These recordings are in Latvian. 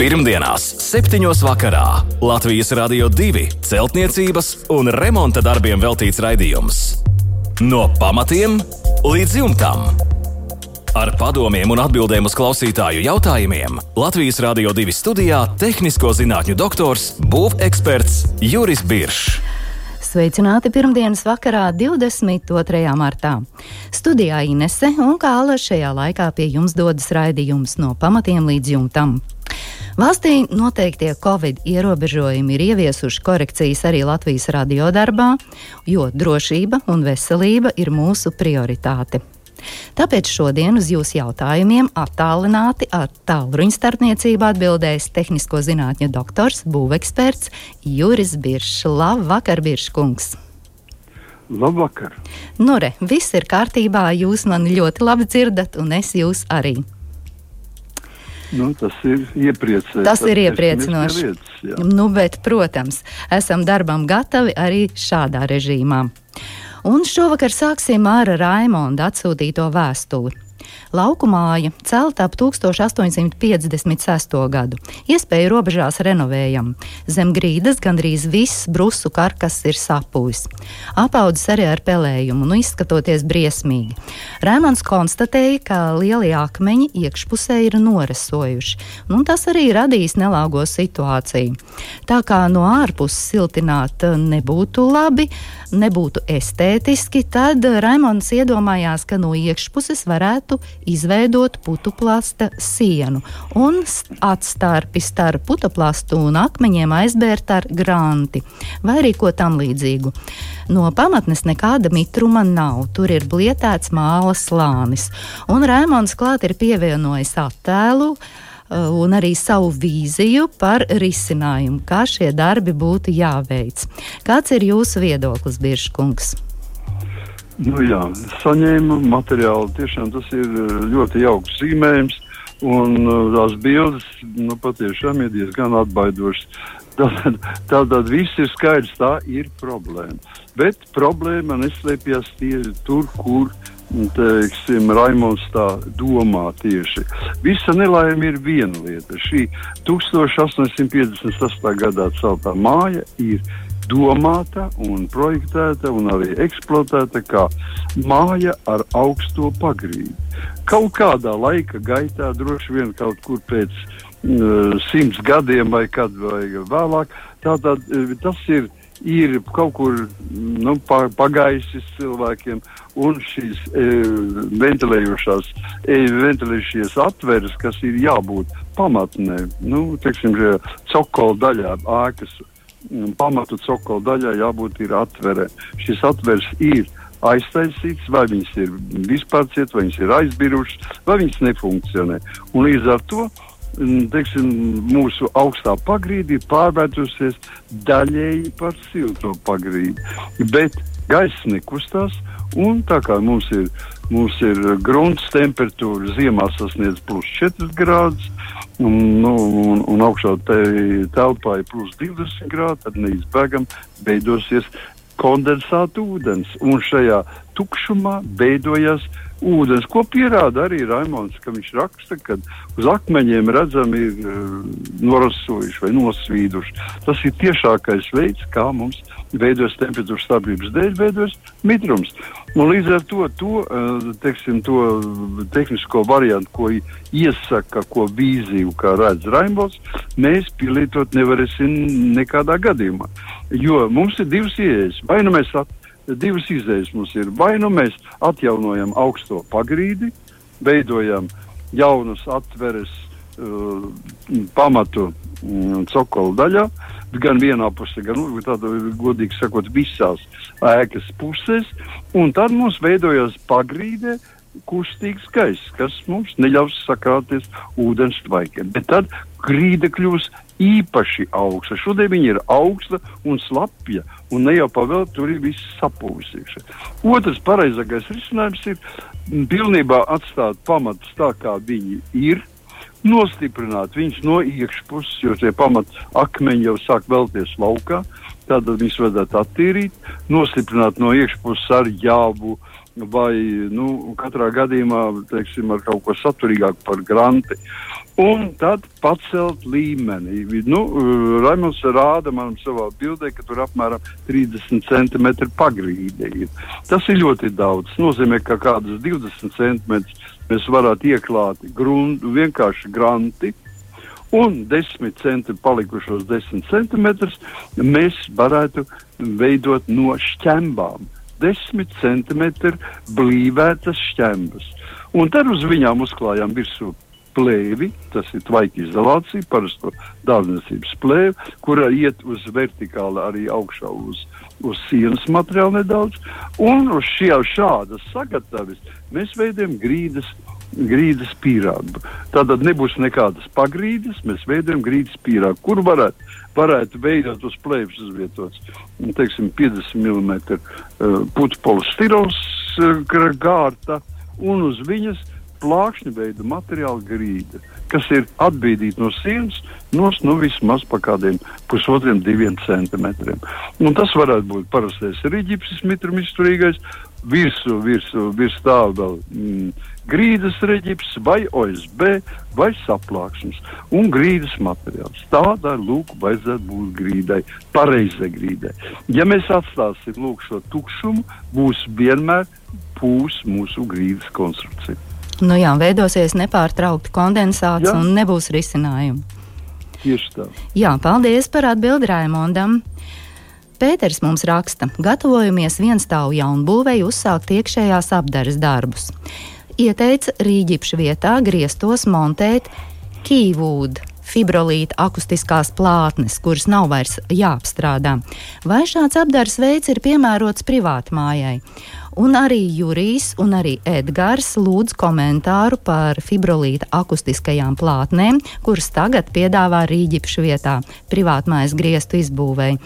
Pirmdienās, 7. vakarā Latvijas Rādio 2 celtniecības un remonta darbiem veltīts raidījums. No pamatiem līdz jumtam. Ar padomiem un atbildēm uz klausītāju jautājumiem Latvijas Rādio 2 studijā - tehnisko zinātņu doktors, būveksperts Juris Biršs. Sveicināti pirmdienas vakarā, 22. martā. Studijā Inese un Kāla šajā laikā pie jums dodas raidījums no pamatiem līdz jumtam. Valstī noteiktie Covid ierobežojumi ir ieviesuši korekcijas arī Latvijas radiodarbā, jo drošība un veselība ir mūsu prioritāte. Tāpēc šodien uz jūsu jautājumiem attālināti ar tālruņa starpniecību atbildēs tehnisko zinātņu doktors, būveksperts Juris Biršs. Labvakar, Birškungs! Labvakar! Nu, re, viss ir kārtībā, jūs mani ļoti labi dzirdat, un es jūs arī. Nu, tas ir iepriecinoši. Tas ir iepriecinoši. Lietas, nu, bet, protams, esam darbam gatavi arī šādā režīmā. Un šovakar sāksim ar Raimonda atsūtīto vēstuli. Lauku māja celta ap 1856. gadu. Iespēju robežās renovējam. Zem grīdas gandrīz viss brusu karkas ir sapūjis. Apaudzis arī ar pelējumu, nu izskatoties briesmīgi. Rēmans konstatēja, ka lielie akmeņi iekšpusē ir noresojuši, un tas arī radīs nelāgo situāciju. Tā kā no ārpuses siltināt nebūtu labi, nebūtu estētiski, tad Raimons iedomājās, ka no iekšpuses varētu izveidot putuplasta sienu un atstarpi starp putuplastu un akmeņiem aizbērt ar granti vai arī ko tam līdzīgu. No pamatnes nekāda mitruma nav, tur ir blietēts māla slānis, un Rēmons klāt ir pievienojis attēlu uh, un arī savu vīziju par risinājumu, kā šie darbi būtu jāveic. Kāds ir jūsu viedoklis, Biržkungs? Nu, jā, saņēmu materiālu. Tiešām tas ir eh, ļoti jauks zīmējums. Un uh, tās bildes nu, patiešām ir diezgan atbaidošas. Tātad, tātad viss ir skaidrs, tā ir problēma. Bet problēma neslēpjas tie, tur, kur teiksim, Raimons tā domā tieši. Visa nelaime ir viena lieta. Šī 1858. gadā celtā māja ir domāta un projektēta un arī eksploatēta kā māja ar augsto pagrīdi. Kaut kādā laika gaitā, droši vien kaut kur pēc uh, simts gadiem vai kad vai vēlāk, tātad uh, tas ir ir kaut kur nu, pa, pagājis cilvēkiem, un šīs e, ventilējošās, e, ventilējušies atveres, kas ir jābūt pamatnē, nu, teiksim, cokola daļā ēkas pamatu cokola daļai jābūt atvere. Šis atveres ir aiztaisīts, vai viņas ir vispār cietas, vai viņas ir aizbirušas, vai viņas nefunkcionē. Un līdz ar to teiksim, mūsu augstā pagrīde ir pārvērtusies daļēji par silto pagrīdi. Bet gaiss nekustās, un tā kā mums ir, mums ir grunts temperatūra ziemā sasniedz plus 4 grādus, un, nu, un, un augšā te, telpā ir plus 20 grādi, tad neizbēgam beidosies kondensāta ūdens. Un šajā tukšumā beidojas ūdens, ko pierāda arī Raimons, ka viņš raksta, ka uz akmeņiem redzami ir uh, norasojuši vai nosvīduši. Tas ir tiešākais veids, kā mums veidojas temperatūras stabilitātes dēļ, veidojas mitrums. Un līdz ar to, to, uh, teiksim, to tehnisko variantu, ko iesaka, ko vīziju, kā redz Raimons, mēs pielietot nevarēsim nekādā gadījumā. Jo mums ir divas ieejas. Vai nu mēs at divas izējas mums ir. Vai nu mēs atjaunojam augsto pagrīdi, veidojam jaunus atveres uh, pamatu um, cokola daļā, gan vienā pusē, gan nu, tādā, godīgi sakot, visās ēkas pusēs, un tad mums veidojas pagrīde, kustīgs gaiss, kas mums neļaus sakrāties ūdens tvaikiem. Bet tad grīda kļūs īpaši augsta. Šodien viņa ir augsta un slapja, un ne jau pavēl tur ir viss sapūsīgs. Otrs pareizākais risinājums ir pilnībā atstāt pamatus tā, kā viņi ir. Nostiprināt viņus no iekšpuses, jo tie pamat akmeņi jau sāk vēlties laukā. Tātad viņus vajadzētu attīrīt, nostiprināt no iekšpuses ar jābu, vai nu, katrā gadījumā teiksim, ar kaut ko saturīgāku par granti. Un tad pacelt līmeni. Nu, Raimons rāda man savā bildē, ka tur apmēram 30 centimetri pagrīde ir. Tas ir ļoti daudz. Tas nozīmē, ka kādus 20 centimetrus mēs varētu ieklāt gruntu, vienkārši granti. Un 10 centi palikušos 10 centimetrus mēs varētu veidot no šķembām. 10 centimetri blīvētas šķembas. Un tad uz viņām uzklājām virsū plēvi, tas ir tvaika izolācija, parasto dārzniecības plēvi, kura iet uz vertikāli arī augšā uz, uz sienas materiālu nedaudz. Un uz šie, šādas sagatavas mēs veidojam grīdas. Grīdas pīrāgu. Tātad nebūs nekādas pagrīdes, mēs veidojam grīdas pīrāgu, kur varētu, varētu veidot uz plēves uzvietots teiksim, 50 mm uh, putekļu stiros uh, gārta un uz viņas plākšņa veida materiāla grīda, kas ir atbīdīta no sienas, no nu, vismaz pa kādiem pusotriem, diviem centimetriem. Un tas varētu būt parastais rīķis, mitram izturīgais, virsū, virsū, virs tā vēl mm, grīdas reģips, vai OSB, vai saplāksnes un grīdas materiāls. Tādai lūk, vajadzētu būt grīdai, pareizai grīdai. Ja mēs atstāsim lūk šo tukšumu, būs vienmēr pūs mūsu grīdas konstrukcija. Nu jā, veidosies nepārtraukti kondensāts jā. un nebūs risinājumu. Tieši tā. Jā, paldies par atbildi Raimondam. Pēters mums raksta, gatavojamies vienstāvu jaunbūvēju uzsākt iekšējās apdares darbus. Ieteica rīģipšu vietā griestos montēt kīvūdu fibrolīta akustiskās plātnes, kuras nav vairs jāapstrādā. Vai šāds apdars veids ir piemērots privātmājai? Un arī Jurijs un arī Edgars lūdz komentāru par fibrolīta akustiskajām plātnēm, kuras tagad piedāvā Rīģipšu vietā privātmājas griestu izbūvēi.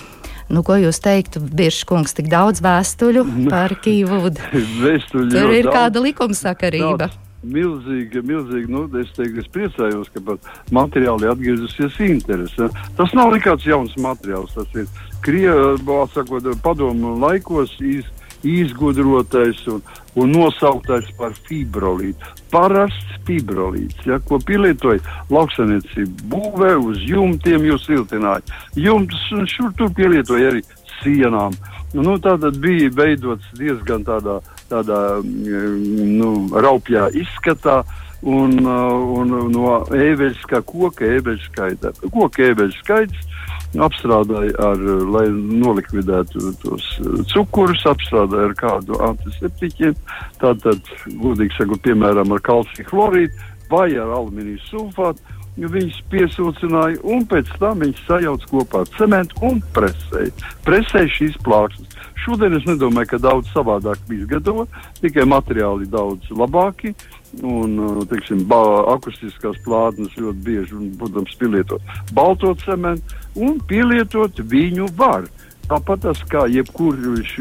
Nu, ko jūs teiktu, Biržkungs, tik daudz vēstuļu par Kīvudu? Tur ir daudz, kāda likumsakarība. Daudz milzīga, milzīga, nu, es teiktu, es priecājos, ka pat materiāli atgriezusies interese. Tas nav nekāds jauns materiāls, tas ir Krievijas, sakot, padomu laikos iz, izgudrotais un, un nosauktais par fibrolītu. Parasts fibrolīts, ja, ko pielietoja lauksaniecība būvē uz jumtiem, jūs siltināja. Jumtus un šur tur pielietoja arī sienām. Nu, tā tad bija veidots diezgan tādā, tādā mm, nu, raupjā izskatā. Un, un no ebeļska koka, ebeļska skaita. Koka ebeļska skaits apstrādāja ar, lai nolikvidētu tos uh, cukurus, apstrādāja ar kādu antiseptiķiem, tātad, gudīgi sakot, piemēram, ar kalciju chlorīdu vai ar alumīniju sulfātu. Viņus piesūcināja, un pēc tam viņus sajauca kopā ar cementu un presēja. Presēja šīs plāksnes. Šodien es nedomāju, ka daudz savādāk bija izgatavot, tikai materiāli daudz labāki. Un, uh, teiksim, akustiskās plātnes ļoti bieži, un, protams, pielietot balto cementu un pielietot viņu var. Tāpat tas kā jebkurš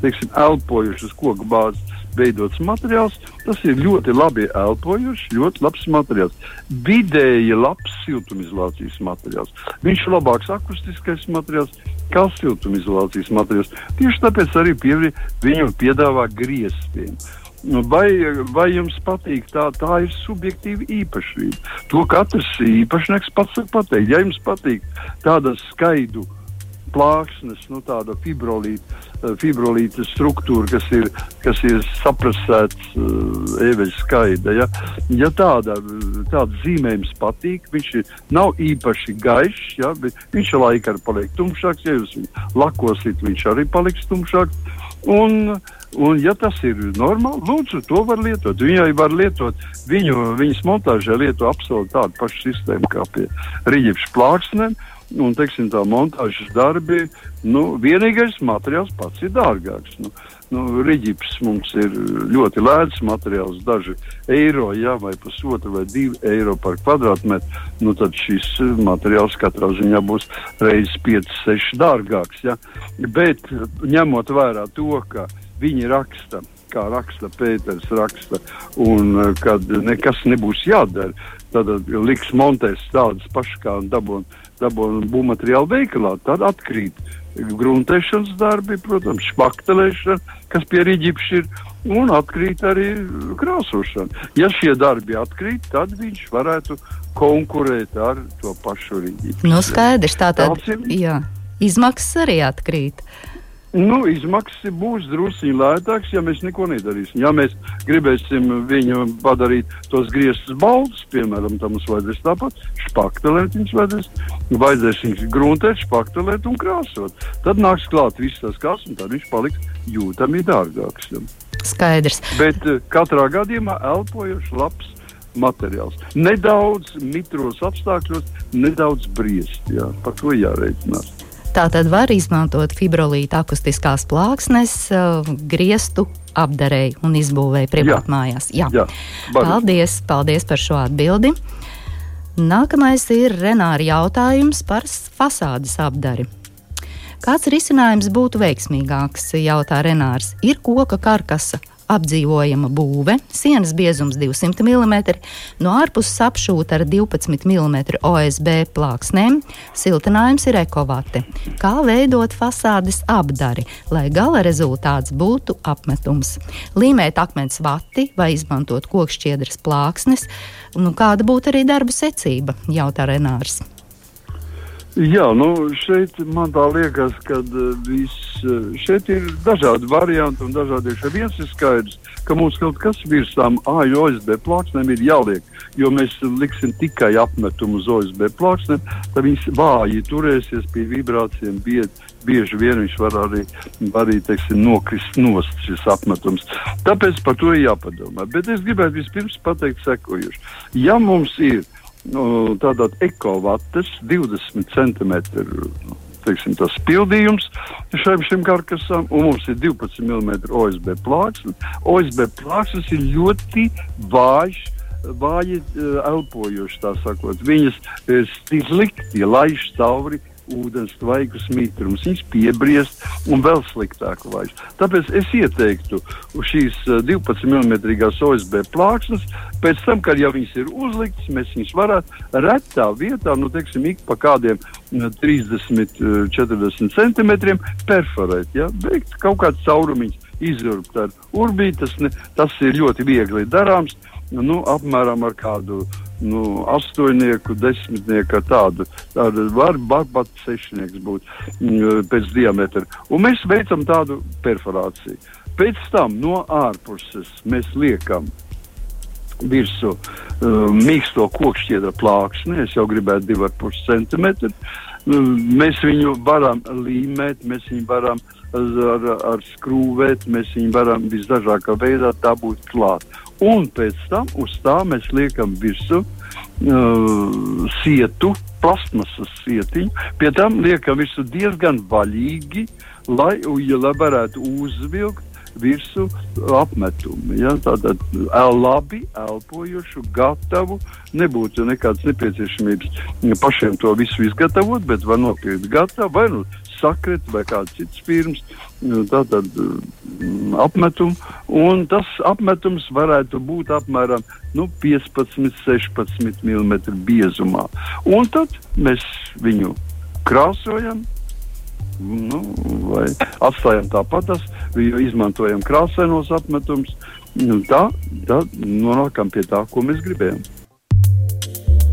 teiksim, elpojušs koku bāzes veidots materiāls, tas ir ļoti labi elpojušs, ļoti labs materiāls. Vidēji labs siltumizolācijas materiāls. Viņš ir labāks akustiskais materiāls kā siltumizolācijas materiāls. Tieši tāpēc arī pie, viņu piedāvā grieztiem. Nu, vai, vai jums patīk tā, tā ir subjektīva īpašība? To katrs īpašnieks pats var pateikt. Ja jums patīk tāda skaidra plāksnes, nu, tāda fibrolīta, eh, fibrolīta struktūra, kas ir, kas ir saprasēts uh, eveļa skaida. Ja, ja tāda, tāda zīmējums patīk, viņš ir, nav īpaši gaišs, ja, viņš ar laiku arī paliek tumšāks. Ja jūs viņu lakosiet, viņš arī paliks tumšāks. Un, Un, ja tas ir normāli, lūdzu, to var lietot. Viņai var lietot, viņu, viņas montāžē lieto absolūti tādu pašu sistēmu kā pie rīķa plāksnēm. Un, teiksim, tā montāžas darbi, nu, vienīgais materiāls pats ir dārgāks. Nu, nu, Rīķis mums ir ļoti lēts materiāls, daži eiro, jā, vai pusotra vai divi eiro par kvadrātmetru. Nu, tad šis materiāls katrā ziņā būs reizes 5, 6 dārgāks. Jā. Bet ņemot vērā to, ka viņi raksta kā raksta Pēters, raksta, un uh, kad nekas nebūs jādara, tad uh, liks montēs tādas pašas kā dabūn, dabūn būvmateriālu veikalā, tad atkrīt gruntēšanas darbi, protams, špaktelēšana, kas pie rīģips ir, un atkrīt arī krāsošana. Ja šie darbi atkrīt, tad viņš varētu konkurēt ar to pašu rīģipu. Nu, skaidrs, tā tad, jā, izmaksas arī atkrīt. Nu, izmaksas būs drusku lētākas, ja mēs neko nedarīsim. Ja mēs gribēsim viņu padarīt tos grieztus baltus, piemēram, tad mums vajadzēs tāpat spaktelēt, viņus vajadzēs, vajadzēs viņus gruntēt, spaktelēt un krāsot. Tad nāks klāt viss tas kas, un tad viņš paliks jūtami dārgāks. Skaidrs. Bet uh, katrā gadījumā elpojošs, labs materiāls. Nedaudz mitros apstākļos, nedaudz briest. Jā, par to jārēķinās. Tā tad var izmantot fibrolīta akustiskās plāksnes, uh, griestu apdarēji un izbūvēji privātmājās. Jā, jā. paldies, paldies par šo atbildi. Nākamais ir Renāra jautājums par fasādes apdari. Kāds risinājums būtu veiksmīgāks, jautā Renārs. Ir koka karkasa apdzīvojama būve, sienas biezums 200 mm, no ārpuses apšūta ar 12 mm OSB plāksnēm, siltinājums ir ekovate. Kā veidot fasādes apdari, lai gala rezultāts būtu apmetums? Līmēt akmens vati vai izmantot kokšķiedras plāksnes, nu, kāda būtu arī darba secība, jautā Renārs. Jā, nu šeit man tā liekas, ka uh, viss uh, šeit ir dažādi varianti un dažādi ir. Viens ir skaidrs, ka mums kaut kas virs tām AOSB plāksnēm ir jāliek, jo mēs liksim tikai apmetumu uz OSB plāksnēm, tad viņas vāji turēsies pie vibrācijām, bied, bieži vien viņš var arī, arī teiksim, nokrist nost šis apmetums. Tāpēc par to ir jāpadomā. Bet es gribētu vispirms pateikt sekojuši. Ja mums ir nu, tādā ekovatas 20 centimetru. Teiksim, tas pildījums šim, šim karkasam, un mums ir 12 mm OSB plāksne. OSB plāksnes ir ļoti vājš, vāji uh, elpojoši, tā sakot. Viņas ir slikti, laiž cauri ūdens tvaikus mitrums, viņas piebriest un vēl sliktāk vajag. Tāpēc es ieteiktu šīs 12 mm OSB plāksnes, pēc tam, kad jau viņas ir uzliktas, mēs viņus varētu retā vietā, nu, teiksim, ik pa kādiem 30, 40 centimetriem perforēt, ja? veikt kaut kāds caurumiņš, izurbt ar urbīti, tas, ne, tas ir ļoti viegli darāms, nu, apmēram ar kādu nu, astoņnieku, desmitnieku, tādu. tādu var, pat sešnieks būt mm, pēc diametra. Un mēs veicam tādu perforāciju. Pēc tam no ārpuses mēs liekam virsmu uh, mīksto kokšķiedra plāksni. Es jau gribētu 2,5 cm. Uh, mēs viņu varam līmēt, mēs viņu varam ar, ar skrūvēt, mēs viņu varam visdažādākā veidā dabūt klāt. Un pēc tam uz tā mēs liekam virsmu uh, sietu, plasmasas sietiņu. Pie tam liekam visu diezgan vaļīgi, lai, ja, lai varētu uzvilkt virsmu apmetumu. Ja? Tātad labi elpojušu, gatavu. Nebūtu nekādas nepieciešamības pašiem to visu izgatavot, bet var nopirkt gatavu vai nu sakret vai kāds cits firmas tātad, apmetumu. Un tas apmetums varētu būt apmēram nu, 15, 16 mm biezumā. Un tad mēs viņu krāsojam. Nu, vai atstājam tāpat, izmantojam krāsainos apmetumus. Nu, tā tad nonākam pie tā, ko mēs gribējām.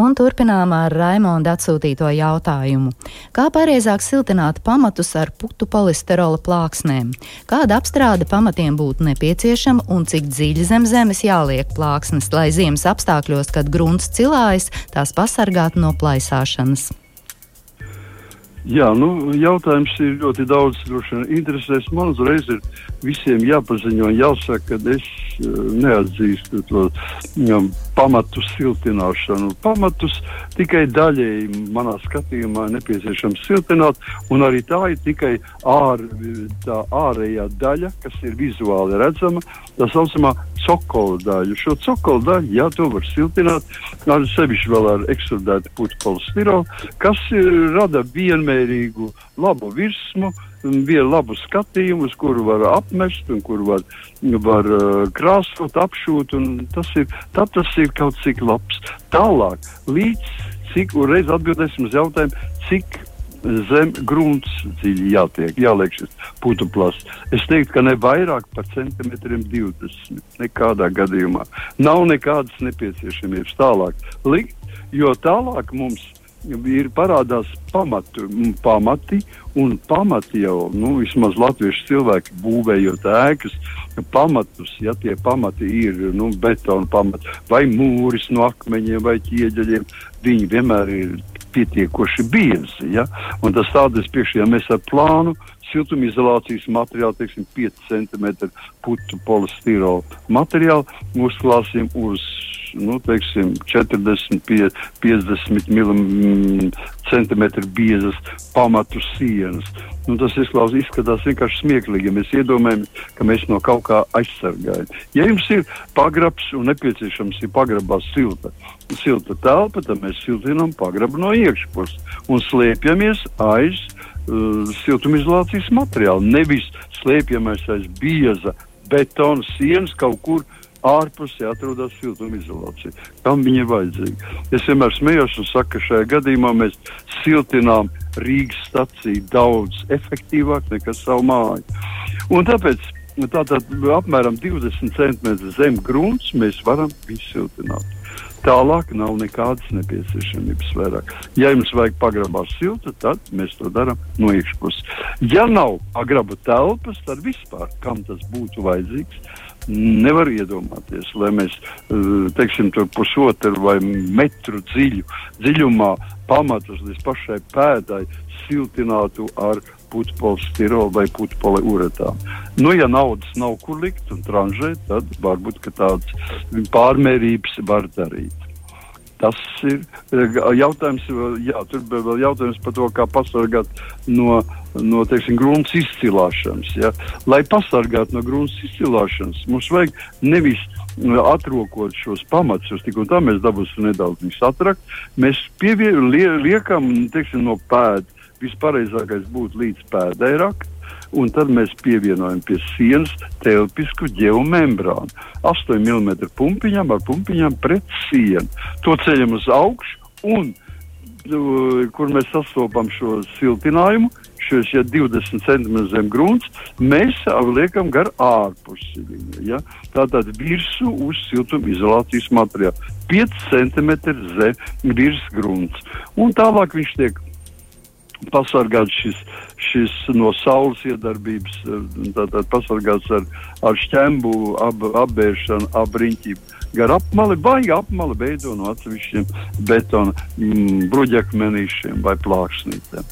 Un turpinām ar Raimonda atsūtīto jautājumu. Kā pareizāk siltināt pamatus ar putu polisterola plāksnēm? Kāda apstrāde pamatiem būtu nepieciešama un cik dziļi zem zemes jāliek plāksnes, lai ziemas apstākļos, kad grunts cilājas, tās pasargātu no plaisāšanas? Jā, nu, jautājums ir ļoti daudz. Interesēs man uzreiz ir visiem jāpaziņo, jāsaka, ka es uh, neatzīstu to. Um, pamatu siltināšanu. Pamatus tikai daļēji manā skatījumā nepieciešams siltināt, un arī tā ir tikai ār, tā ārējā daļa, kas ir vizuāli redzama, tā saucamā cokola daļa. Šo cokola daļu, jā, to var siltināt, ar sevišķi vēl ar ekstrudētu putu polistirolu, kas rada vienmērīgu labu virsmu, vienu labu skatījumu, uz kuru var apmest un kuru var, var uh, krāsot, apšūt. Tas ir, tas ir kaut cik labs. Tālāk, līdz cik reiz atbildēsim uz jautājumu, cik zem grunts dziļi jātiek, jāliek šis putuplasts. Es teiktu, ka ne vairāk par centimetriem 20. Nekādā gadījumā nav nekādas nepieciešamības tālāk likt, jo tālāk mums ir parādās pamatu, pamati, un pamati jau, nu, vismaz latviešu cilvēki būvējot ēkas, pamatus, ja tie pamati ir nu, betona pamati, vai mūris no akmeņiem vai ķieģeļiem, viņi vienmēr ir pietiekoši biezi. Ja? Un tas tādas priekš, ja mēs ar plānu siltumizolācijas materiālu, teiksim, 5 cm putu polistirola materiālu uzklāsim uz nu, teiksim, 40, 50 cm biezas pamatu sienas. Nu, tas izklausās, izskatās vienkārši smieklīgi, ja mēs iedomājamies, ka mēs no kaut kā aizsargājam. Ja jums ir pagrabs un nepieciešams ir pagrabā silta, silta telpa, tad mēs siltinām pagrabu no iekšpuses un slēpjamies aiz uh, siltumizolācijas materiāla. Nevis slēpjamies aiz bieza betona sienas kaut kur ārpusē atrodas siltumizolācija. Kam viņa ir vajadzīga? Es vienmēr smējos un saku, ka šajā gadījumā mēs siltinām Rīgas staciju daudz efektīvāk nekā savu māju. Un tāpēc tātad apmēram 20 cm zem grunts mēs varam visu siltināt. Tālāk nav nekādas nepieciešamības vairāk. Ja jums vajag pagrabā siltu, tad mēs to darām no iekšpuses. Ja nav pagraba telpas, tad vispār kam tas būtu vajadzīgs? Nevar iedomāties, lai mēs eh, teiksim, pusotru vai metru dziļu, dziļumā pamatus līdz pašai pēdai siltinātu ar putekļu vai putekļu uretām. Nu, ja naudas nav kur likt un tranžēt, tad varbūt tādas pārmērības var darīt. Tas ir eh, jautājums, jā, tur vēl jautājums par to, kā pasargāt no, no teiksim, grunts izcilāšanas. Ja? Lai pasargātu no grunts izcilāšanas, mums vajag nevis eh, atrokot šos pamatus, tik un tā mēs dabūsim nedaudz atrakt. Mēs pievie, lie, liekam teiksim, no pēdas. Vispareizākais būtu līdz pēdai rakt, un tad mēs pievienojam pie sienas telpisku geomembrānu. 8 mm pumpiņām ar pumpiņām pret sienu. To ceļam uz augšu un kur mēs sastopam šo siltinājumu, šos ja 20 cm zem grunts, mēs liekam gar ārpusi. Ja? Tātad virsū uz siltumizolācijas materiālu. 5 cm zem virs grunts. Un tālāk viņš tiek pasargāts šis, šis no saules iedarbības, tātad pasargāts ar, ar šķembu, ap, apbēršanu, apriņķību. Gar apmali vai apmali veido no atsevišķiem betona mm, bruģakmenīšiem vai plāksnītēm.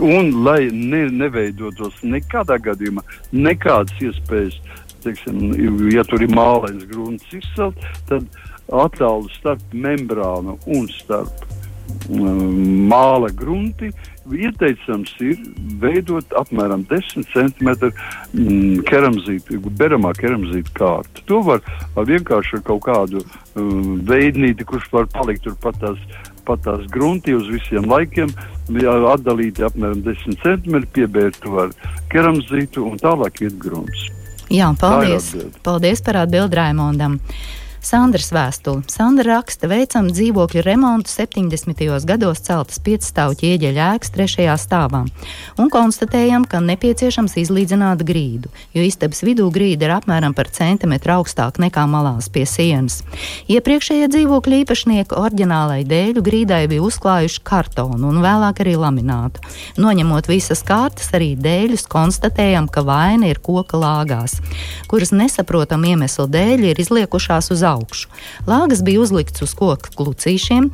Un, lai ne, neveidotos nekādā gadījumā nekādas iespējas, teiksim, ja tur ir mālains grunts izcelt, tad attālu starp membrānu un starp mm, māla grunti ieteicams ir veidot apmēram 10 cm mm, keramzītu, beramā keramzītu kārtu. To var vienkārši ar kaut kādu um, veidnīti, kurš var palikt tur pat tās, pat tās grunti uz visiem laikiem, atdalīti apmēram 10 cm, piebērt var keramzītu un tālāk iet grunts. Jā, paldies, paldies par atbildi Raimondam. Sandras vēstuli. Sandra raksta, veicam dzīvokļu remontu 70. gados celtas piecstāvu ķieģeļa ēkas trešajā stāvā un konstatējam, ka nepieciešams izlīdzināt grīdu, jo istabas vidū grīda ir apmēram par centimetru augstāka nekā malās pie sienas. Iepriekšējie dzīvokļu īpašnieki oriģinālai dēļu grīdai bija uzklājuši kartonu un vēlāk arī laminātu. Noņemot visas kārtas, arī dēļus konstatējam, ka vaina ir koka lāgās, kuras nesaprotam iemeslu dēļ ir izliekušās uz augšu augšu. Lāgas bija uzlikts uz koku klucīšiem.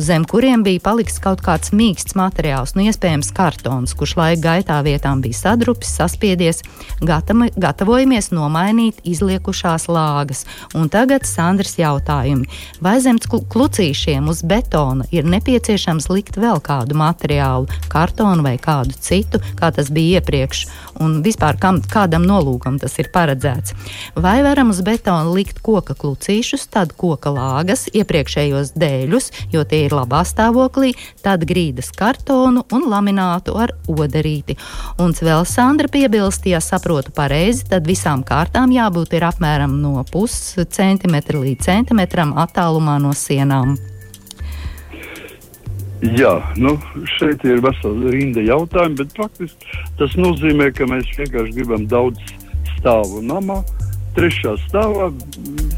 Zem kuriem bija paliks kaut kāds mīksts materiāls, nu, iespējams, kartons, kurš laika gaitā vietām bija sadrupis, saspiedies. Gatami, gatavojamies nomainīt izliekušās lāgas. Un tagad Sandrs jautājumi. Vai zem klucīšiem uz betona ir nepieciešams likt vēl kādu materiālu, kartonu vai kādu citu, kā tas bija iepriekš? Un vispār kam, kādam nolūkam tas ir paredzēts? Vai varam uz betona likt koka klucīšus, tad koka lāgas, iepriekšējos dēļus, jo tie ir labā stāvoklī, tad grīdas kartonu un laminātu ar odarīti. Un vēl Sandra piebilst, ja saprotu pareizi, tad visām kārtām jābūt ir apmēram no puscentimetra līdz centimetram attālumā no sienām. Jā, nu, šeit ir vesela rinda jautājumu, bet praktiski tas nozīmē, ka mēs vienkārši gribam daudz stāvu namā, trešā stāvā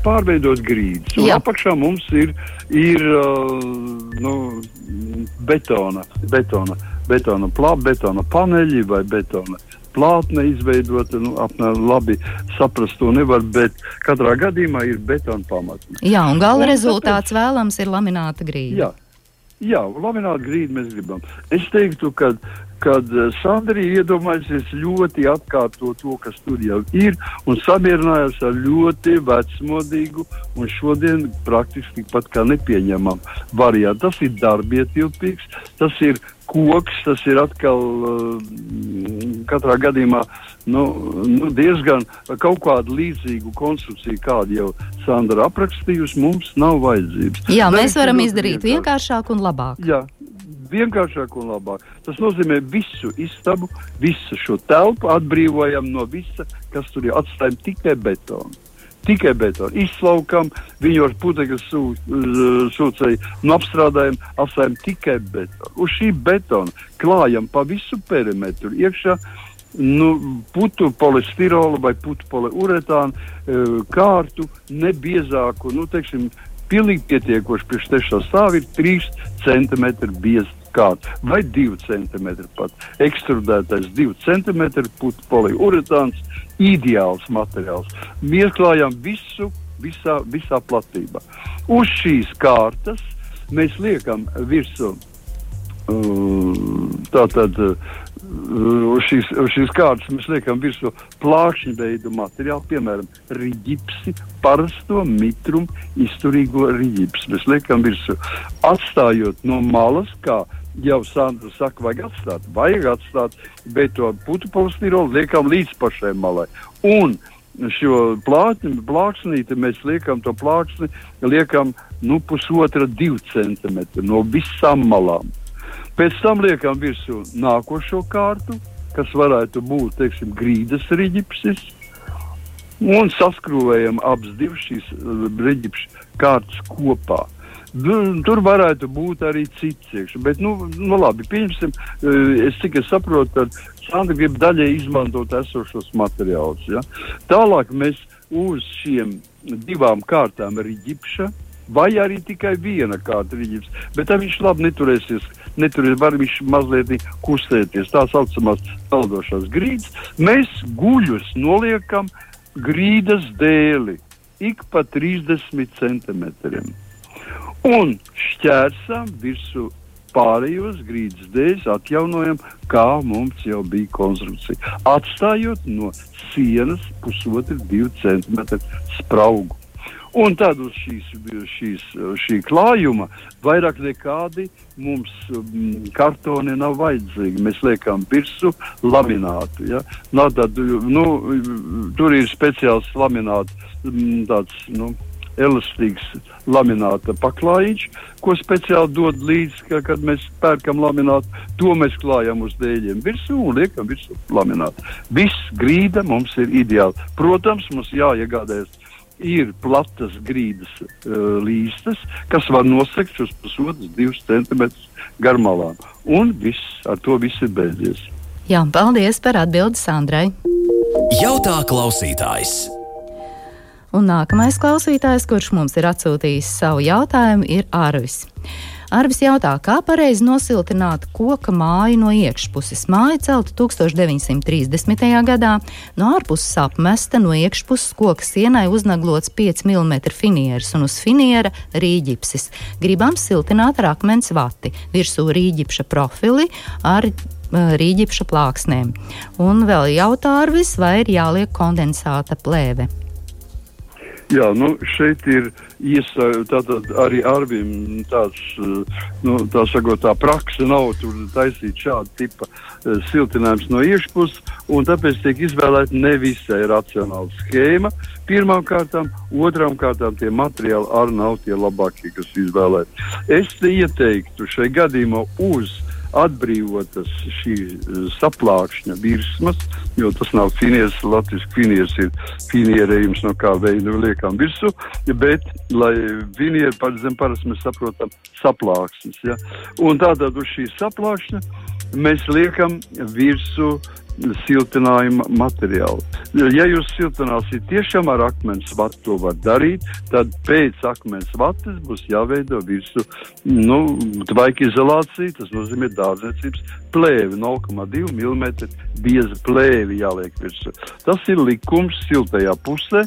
pārveidot grīdas. Apakšā mums ir, ir uh, nu, betona, betona, betona plāpa, betona paneļi vai betona plātne izveidota. Nu, apmēram labi saprast to nevar, bet katrā gadījumā ir betona pamatne. Jā, un gala un rezultāts tāpēc, vēlams ir lamināta grīda. Jā, Jā, lamināt grīdu mēs gribam. Es teiktu, ka kad eh, Sandrija iedomājusies ļoti atkārtot to, kas tur jau ir, un samierinājās ar ļoti vecmodīgu un šodien praktiski pat kā nepieņemamu variantu. Tas ir darbietilpīgs, tas ir koks, tas ir atkal uh, katrā gadījumā nu, nu diezgan kaut kādu līdzīgu konstrukciju, kādu jau Sandra aprakstījusi, mums nav vajadzības. Jā, mēs varam izdarīt vienkāršāk un labāk. Jā, vienkāršāk un labāk. Tas nozīmē visu istabu, visu šo telpu atbrīvojam no visa, kas tur ir. Atstājam tikai betonu. Tikai betonu. Izslaukam, viņu ar putekļu sū, sūcēju, nu apstrādājam, atstājam tikai betonu. Uz šī betona klājam pa visu perimetru iekšā nu, putu polistirolu vai putu poliuretānu e, kārtu, nebiezāku, nu, teiksim, pilnīgi pietiekoši priekš trešā stāva ir 3 cm bieza kāds vai 2 cm pat. Ekstrudētais 2 cm putu poliuretāns, ideāls materiāls. Mēs klājām visu, visā, visā platībā. Uz šīs kārtas mēs liekam virsmu uh, tātad. Uz šīs, šīs kārtas mēs liekam virsū plākšņu veidu materiālu, piemēram, rīģipsi, parasto mitrumu, izturīgo rīģipsi. Mēs liekam virsū, atstājot no malas, kā jau Sandra saka, vajag atstāt, vajag atstāt, bet to putu polistirolu liekam līdz pašai malai. Un šo plāksni, plāksnīti mēs liekam to plāksni, liekam nu, pusotra, divi centimetri no visām malām. Pēc tam liekam virsū nākošo kārtu, kas varētu būt, teiksim, grīdas riģipsis, un saskrūvējam abas divas šīs uh, riģipšu kārtas kopā. Uh, Tur varētu būt arī cits iekšā. Bet, nu, nu labi, pieņemsim, eh, es tikai saprotu, ka Sandra grib daļai izmantot esošos materiālus. Ja? Tālāk mēs uz šiem divām kārtām riģipša. Vai arī tikai viena kārta rīķis, bet tā viņš labi neturēsies, neturēs, var viņš mazliet kustēties. Tā saucamās peldošās grīdas. Mēs guļus noliekam grīdas dēli ik pa 30 centimetriem un šķērsām virsū pārējos grīdas dēļ atjaunojam, kā mums jau bija konstrukcija. Atstājot no sienas pusotru, divu centimetru spraugu. Un tad uz šīs, šīs, šī klājuma vairāk nekādi mums mm, kartoni nav vajadzīgi. Mēs liekam virsmu laminātu. Ja? Nā, tad, nu, tur ir speciāls lamināts, mm, tāds, nu, elastīgs lamināta paklājiņš, ko speciāli dod līdzi, ka, kad mēs pērkam laminātu. To mēs klājam uz dēļiem virsū un liekam virsū laminātu. Viss grīda mums ir ideāli. Protams, mums jāiegādājas. Ir platas grīdas uh, līstas, kas var nosegt uz pusotras, divas centimetrus garmalām. Un viss, ar to viss ir beidzies. Jā, paldies par atbildi Sandrai. Jautā klausītājs! Un nākamais klausītājs, kurš mums ir atsūtījis savu jautājumu, ir Arvis. Arvis jautā, kā pareizi nosiltināt koka māju no iekšpuses. Māja celta 1930. gadā, no ārpuses apmesta, no iekšpuses koka sienai uznaglots 5 mm finieris un uz finiera rīģipsis. Gribam siltināt ar akmens vati, virsū rīģipša profili ar rīģipša plāksnēm. Un vēl jautā Arvis, vai ir jāliek kondensāta plēve. Jā, nu šeit ir iesa, tātad arī Arvim tāds, nu, tā sakot, tā praksa nav tur taisīt šādu tipa uh, siltinājums no iekšpuses, un tāpēc tiek izvēlēta nevisai racionāla schēma. Pirmām kārtām, otrām kārtām tie materiāli arī nav tie labākie, kas izvēlēti. Es te ieteiktu šai gadījumā uz atbrīvotas šī eh, saplākšņa virsmas, jo tas nav finieris, latviešu finieris ir finierējums no kā veida liekam virsū, bet, lai finieri, par zem parasti mēs saprotam saplāksnes, ja. Un tātad uz šī saplākšņa mēs liekam virsū siltinājuma materiālu. Ja jūs siltināsiet tiešām ar akmens vatu, to var darīt, tad pēc akmens vatas būs jāveido virsmu nu, tvaika izolācija, tas nozīmē dārzniecības plēvi, 0,2 mm bieza plēvi jāliek virsmu. Tas ir likums siltajā pusē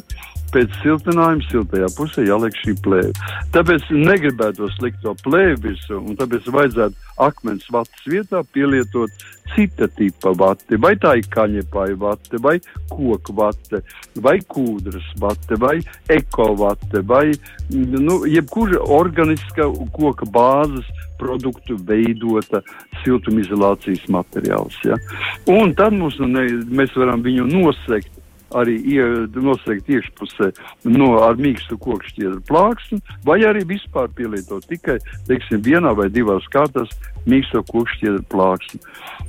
pēc siltinājuma siltajā pusē jāliek šī plēve. Tāpēc negribētu likt to plēvi virsū, un tāpēc vajadzētu akmens vatas vietā pielietot cita tipa vati, vai tā ir kaņepāja vate, vai koku vate, vai kūdras vate, vai ekovate, vai nu, jebkura organiska koka bāzes produktu veidota siltumizolācijas materiāls. Ja? Un tad mums, ne, mēs varam viņu nosegt arī noslēgt iekšpusē no ar mīkstu kokšķiedru plāksni, vai arī vispār pielietot tikai, teiksim, vienā vai divās kārtās mīksto kokšķiedru plāksni.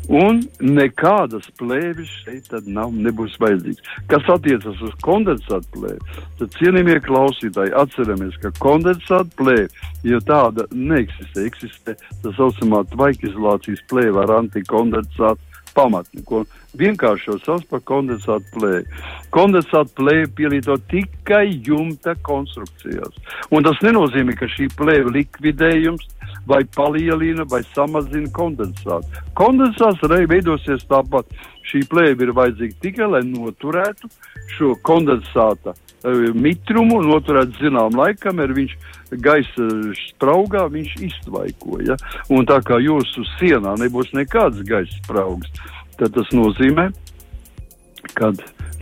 Un nekādas plēvis šeit tad nav, nebūs vajadzīgs. Kas attiecas uz kondensātu plēvi, tad cienījamie klausītāji atceramies, ka kondensātu plēvi, jo tāda neeksistē, eksistē tā saucamā tvaikizolācijas plēve ar antikondensātu pamatni, ko vienkāršo sauc par kondensātu plēju. Kondensātu plēju pielieto tikai jumta konstrukcijās. Un tas nenozīmē, ka šī plēja likvidējums vai palielina vai samazina kondensātu. Kondensāts arī veidosies tāpat. Šī plēja ir vajadzīga tikai, lai noturētu šo kondensāta uh, mitrumu, noturētu zinām laikam, ir viņš gaisa spraugā, viņš iztvaikoja. Un tā kā jūsu sienā nebūs nekādas gaisa spraugas, tad tas nozīmē, ka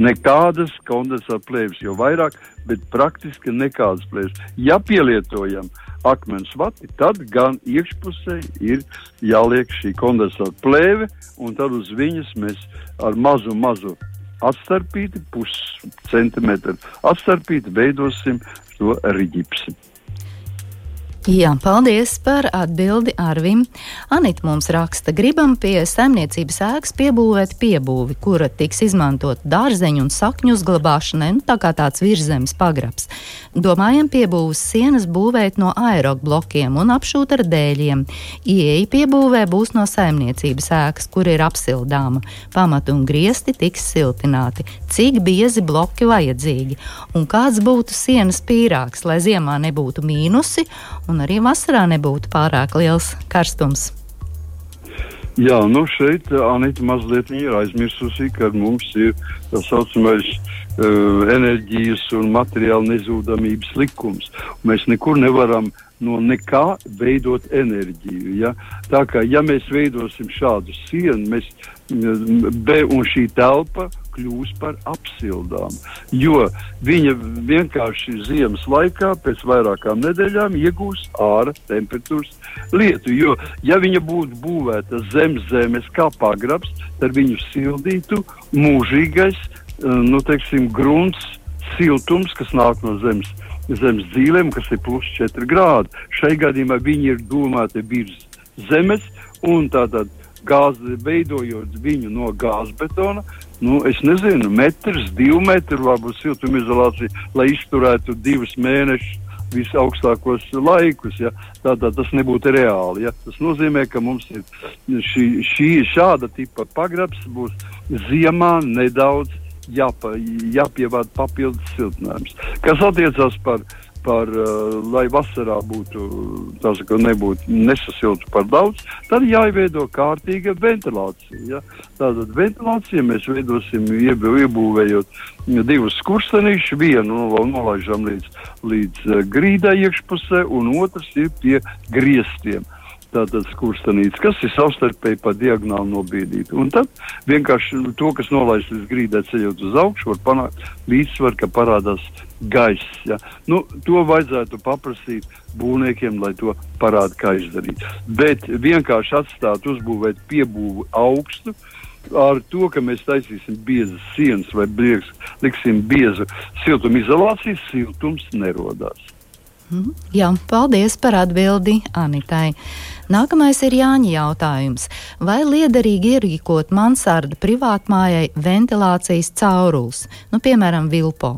nekādas kondensāta plēves jau vairāk, bet praktiski nekādas plēves. Ja pielietojam akmens vati, tad gan iekšpusē ir jāliek šī kondensāta plēve, un tad uz viņas mēs ar mazu, mazu atstarpīti, puscentimetru atstarpīti, veidosim to riģipsi. Jā, paldies par atbildi Arvim. Anita mums raksta, gribam pie saimniecības ēkas piebūvēt piebūvi, kura tiks izmantot dārzeņu un sakņu uzglabāšanai, nu tā kā tāds virzemes pagrabs. Domājam piebūves sienas būvēt no aeroblokiem un apšūt ar dēļiem. Ieeja piebūvē būs no saimniecības ēkas, kur ir apsildāma. Pamatu un griesti tiks siltināti. Cik biezi bloki vajadzīgi un kāds būtu sienas pīrāgs, lai ziemā nebūtu mīnusi un arī vasarā nebūtu pārāk liels karstums. Jā, nu šeit Anita mazliet ir aizmirsusi, ka mums ir tā saucamais uh, enerģijas un materiāla nezūdamības likums. Mēs nekur nevaram no nekā veidot enerģiju. Ja? Tā kā ja mēs veidosim šādu sienu, mēs, be, un šī telpa kļūs par apsildām. Jo viņa vienkārši ziemas laikā, pēc vairākām nedēļām, iegūs ārā temperatūras lietu. Jo, ja viņa būtu būvēta zem zemes kā pagrabs, tad viņu sildītu mūžīgais eh, nu, teiksim, grunts, siltums, kas nāk no zemes. Zemes dzīvēm, kas ir plus 4 grādi. Šai gadījumā viņi ir domāti virs zemes, un tātad gāzi, veidojot viņu no gāzbetona, nu, es nezinu, metrs, divi metri, varbūt siltumizolācija, lai izturētu divus mēnešus visaugstākos laikus. Ja? Tātad tas nebūtu reāli. Ja? Tas nozīmē, ka mums ir šī, šī šāda tipa pagrabs būs ziemā nedaudz jāpa, jāpievāda papildus siltinājums. Kas attiecas par par, uh, lai vasarā būtu, saka, nebūtu nesasiltu par daudz, tad jāieveido kārtīga ventilācija. Ja? Tātad ventilācija mēs veidosim iebūvējot divus skurstenīšus, vienu nu, nolaižam līdz, līdz uh, grīdai iekšpusē, un otrs ir pie griestiem tātad skurstenītes, kas ir savstarpēji pa diagonāli nobīdīti. Un tad vienkārši to, kas nolaists līdz grīdai ceļot uz augšu, var panākt līdzsvaru, ka parādās gaiss. Ja? Nu, to vajadzētu paprasīt būvniekiem, lai to parāda, kā izdarīt. Bet vienkārši atstāt, uzbūvēt piebūvi augstu. Ar to, ka mēs taisīsim biezas sienas vai briegs, liksim biezu siltumizolāciju, siltums nerodās. Mhm. Jā, paldies par atbildi Anitai. Nākamais ir Jāņa jautājums. Vai liederīgi ierīkot mansardu privātmājai ventilācijas caurules, nu, piemēram, vilpo?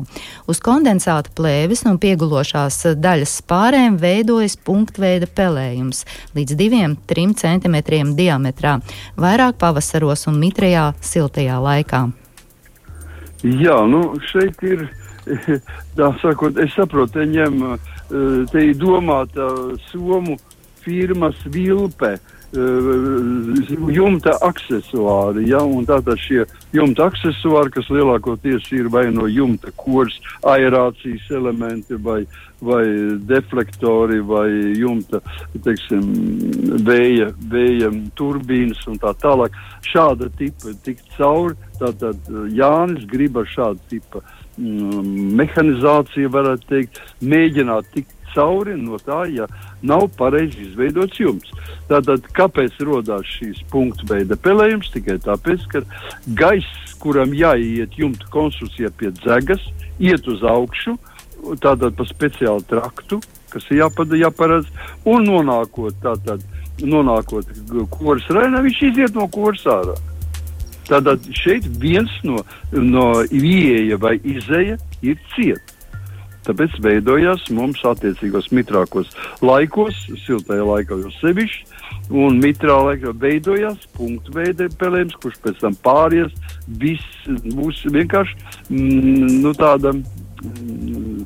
Uz kondensāta plēves un piegulošās daļas spārēm veidojas punktveida pelējums līdz 2-3 cm diametrā, vairāk pavasaros un mitrajā siltajā laikā. Jā, nu šeit ir, tā sakot, es saprotu, te ņem, te ir domāta somu firmas vilpe. Uh, jumta accessori. Ja? Tātad šie jumta accessori, kas lielākoties ir vai no jumta kurs, aerācijas elementi, vai, vai deflektori, vai jumta teiksim, vēja, vēja turbīnas un tā tālāk. Šāda tipa tikt cauri. Tātad Jānis grib ar šādu tipu mm, mehanizāciju, varētu teikt, mēģināt tikt cauri no tā, ja nav pareizi izveidots jumts. Tātad, kāpēc radās šīs punktu veida pelējums? Tikai tāpēc, ka gaiss, kuram jāiet jumta konstrukcijā pie dzegas, iet uz augšu, tātad pa speciālu traktu, kas ir jāpada, jāparedz, un nonākot, tātad, nonākot koras rēnā, viņš iziet no koras ārā. Tātad šeit viens no, no ieeja vai izēja ir cieta. Tāpēc veidojās mums attiecīgos mitrākos laikos, siltajā laikā jau sevišķi, un mitrā laikā veidojās punktu veida pelējums, kurš pēc tam pāries, viss būs vienkārši mm, nu, tāda mm,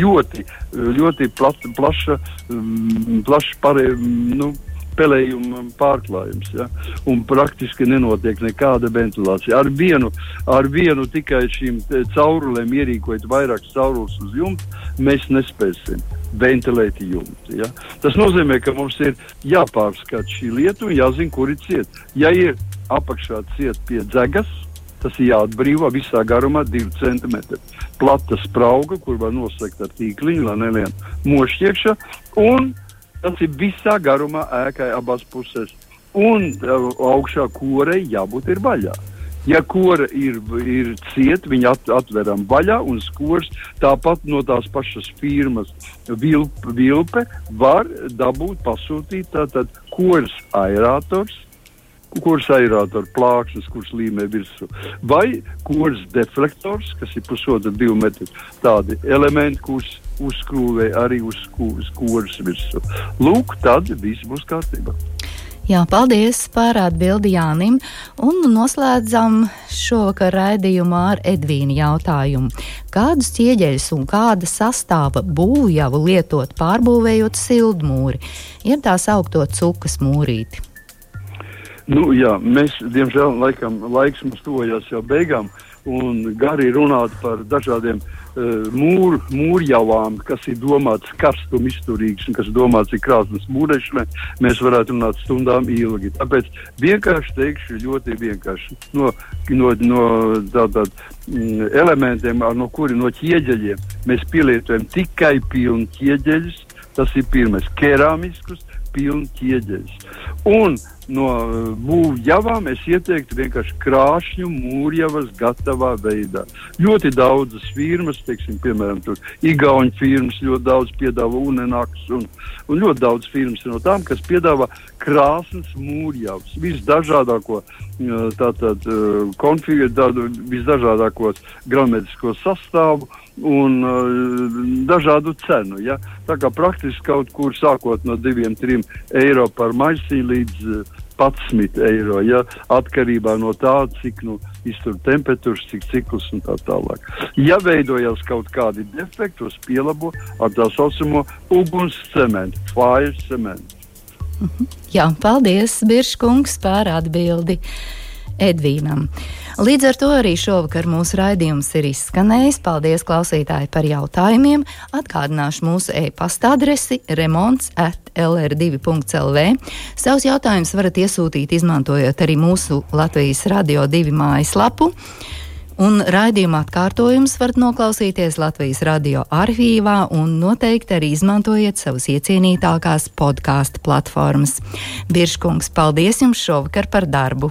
ļoti, ļoti pla, plaša, mm, plaša pārē, nu, pelējuma pārklājums. Ja? Un praktiski nenotiek nekāda ventilācija. Ar vienu, ar vienu tikai šīm caurulēm ierīkojot vairākas caurules uz jumta, mēs nespēsim ventilēt jumtu. Ja? Tas nozīmē, ka mums ir jāpārskata šī lieta un jāzina, kur ir ciet. Ja ir apakšā ciet pie dzegas, tas ir jāatbrīvo visā garumā 2 cm. Plata sprauga, kur var nosegt ar tīkliņu, lai nelien mošķiekšā. Tas ir visā garumā ēkai abās pusēs. Un uh, augšā korei jābūt ir vaļā. Ja kora ir, ir cieta, viņa at, atveram vaļā, un skors tāpat no tās pašas firmas vilp, vilpe var dabūt, pasūtīt tātad kors aerators, kurs aerātora plāksnes, kurš līmē virsū, vai kurs deflektors, kas ir pusotra divu metru tādi elementi, kurus uzskrūvē arī uz skūras virsū. Lūk, tad viss būs kārtībā. Jā, paldies par atbildi Jānim. Un noslēdzam šovakar raidījumu ar Edvīnu jautājumu. Kādus ķieģeļus un kāda sastāva būvjavu lietot pārbūvējot sildmūri? Ir tā saukto cukas mūrīti. Nu, jā, mēs, diemžēl, laikam, laiks mums tuvojas jau beigām, un gari runāt par dažādiem uh, mūru, mūrjavām, kas ir domāts karstuma izturīgs un kas domāts ir krāsnes mūrēšanai, mēs varētu runāt stundām ilgi. Tāpēc vienkārši teikšu ļoti vienkārši. No, no, no tātad mm, elementiem, no kuriem no ķieģeļiem mēs pielietojam tikai pilnu ķieģeļus, tas ir pirmais keramiskus, pilnu ķieģeļus. Un no būvjavām es ieteiktu vienkārši krāšņu mūrjavas gatavā veidā. Ļoti daudzas firmas, teiksim, piemēram, Igauņu firmas ļoti daudz piedāvā unenāks un, un ļoti daudz firmas no tām, kas piedāvā krāsnes mūrjavas, visdažādāko uh, tātad uh, konfigurāciju, visdažādākos gramatiskos sastāvu un uh, dažādu cenu. Ja? Tā kā praktiski kaut kur sākot no 2-3 eiro par maisiņu līdz uh, 11 eiro. Ja? Atkarībā no tā, cik nu, iztur temperatūras, cik ciklus un tā tālāk. Ja veidojas kaut kādi defekti, tos pielabo ar tā saucamo uguns cementu, fire cementu. Jā, paldies, Biržkungs, par atbildi Edvīnam. Līdz ar to arī šovakar mūsu raidījums ir izskanējis. Paldies, klausītāji, par jautājumiem. Atgādināšu mūsu e-pasta adresi remonds at lr2.lv. Savus jautājumus varat iesūtīt, izmantojot arī mūsu Latvijas Radio 2 mājaslapu. Un raidījuma atkārtojumus varat noklausīties Latvijas radio arhīvā un noteikti arī izmantojiet savas iecienītākās podkāstu platformas. Biržkungs, paldies jums šovakar par darbu!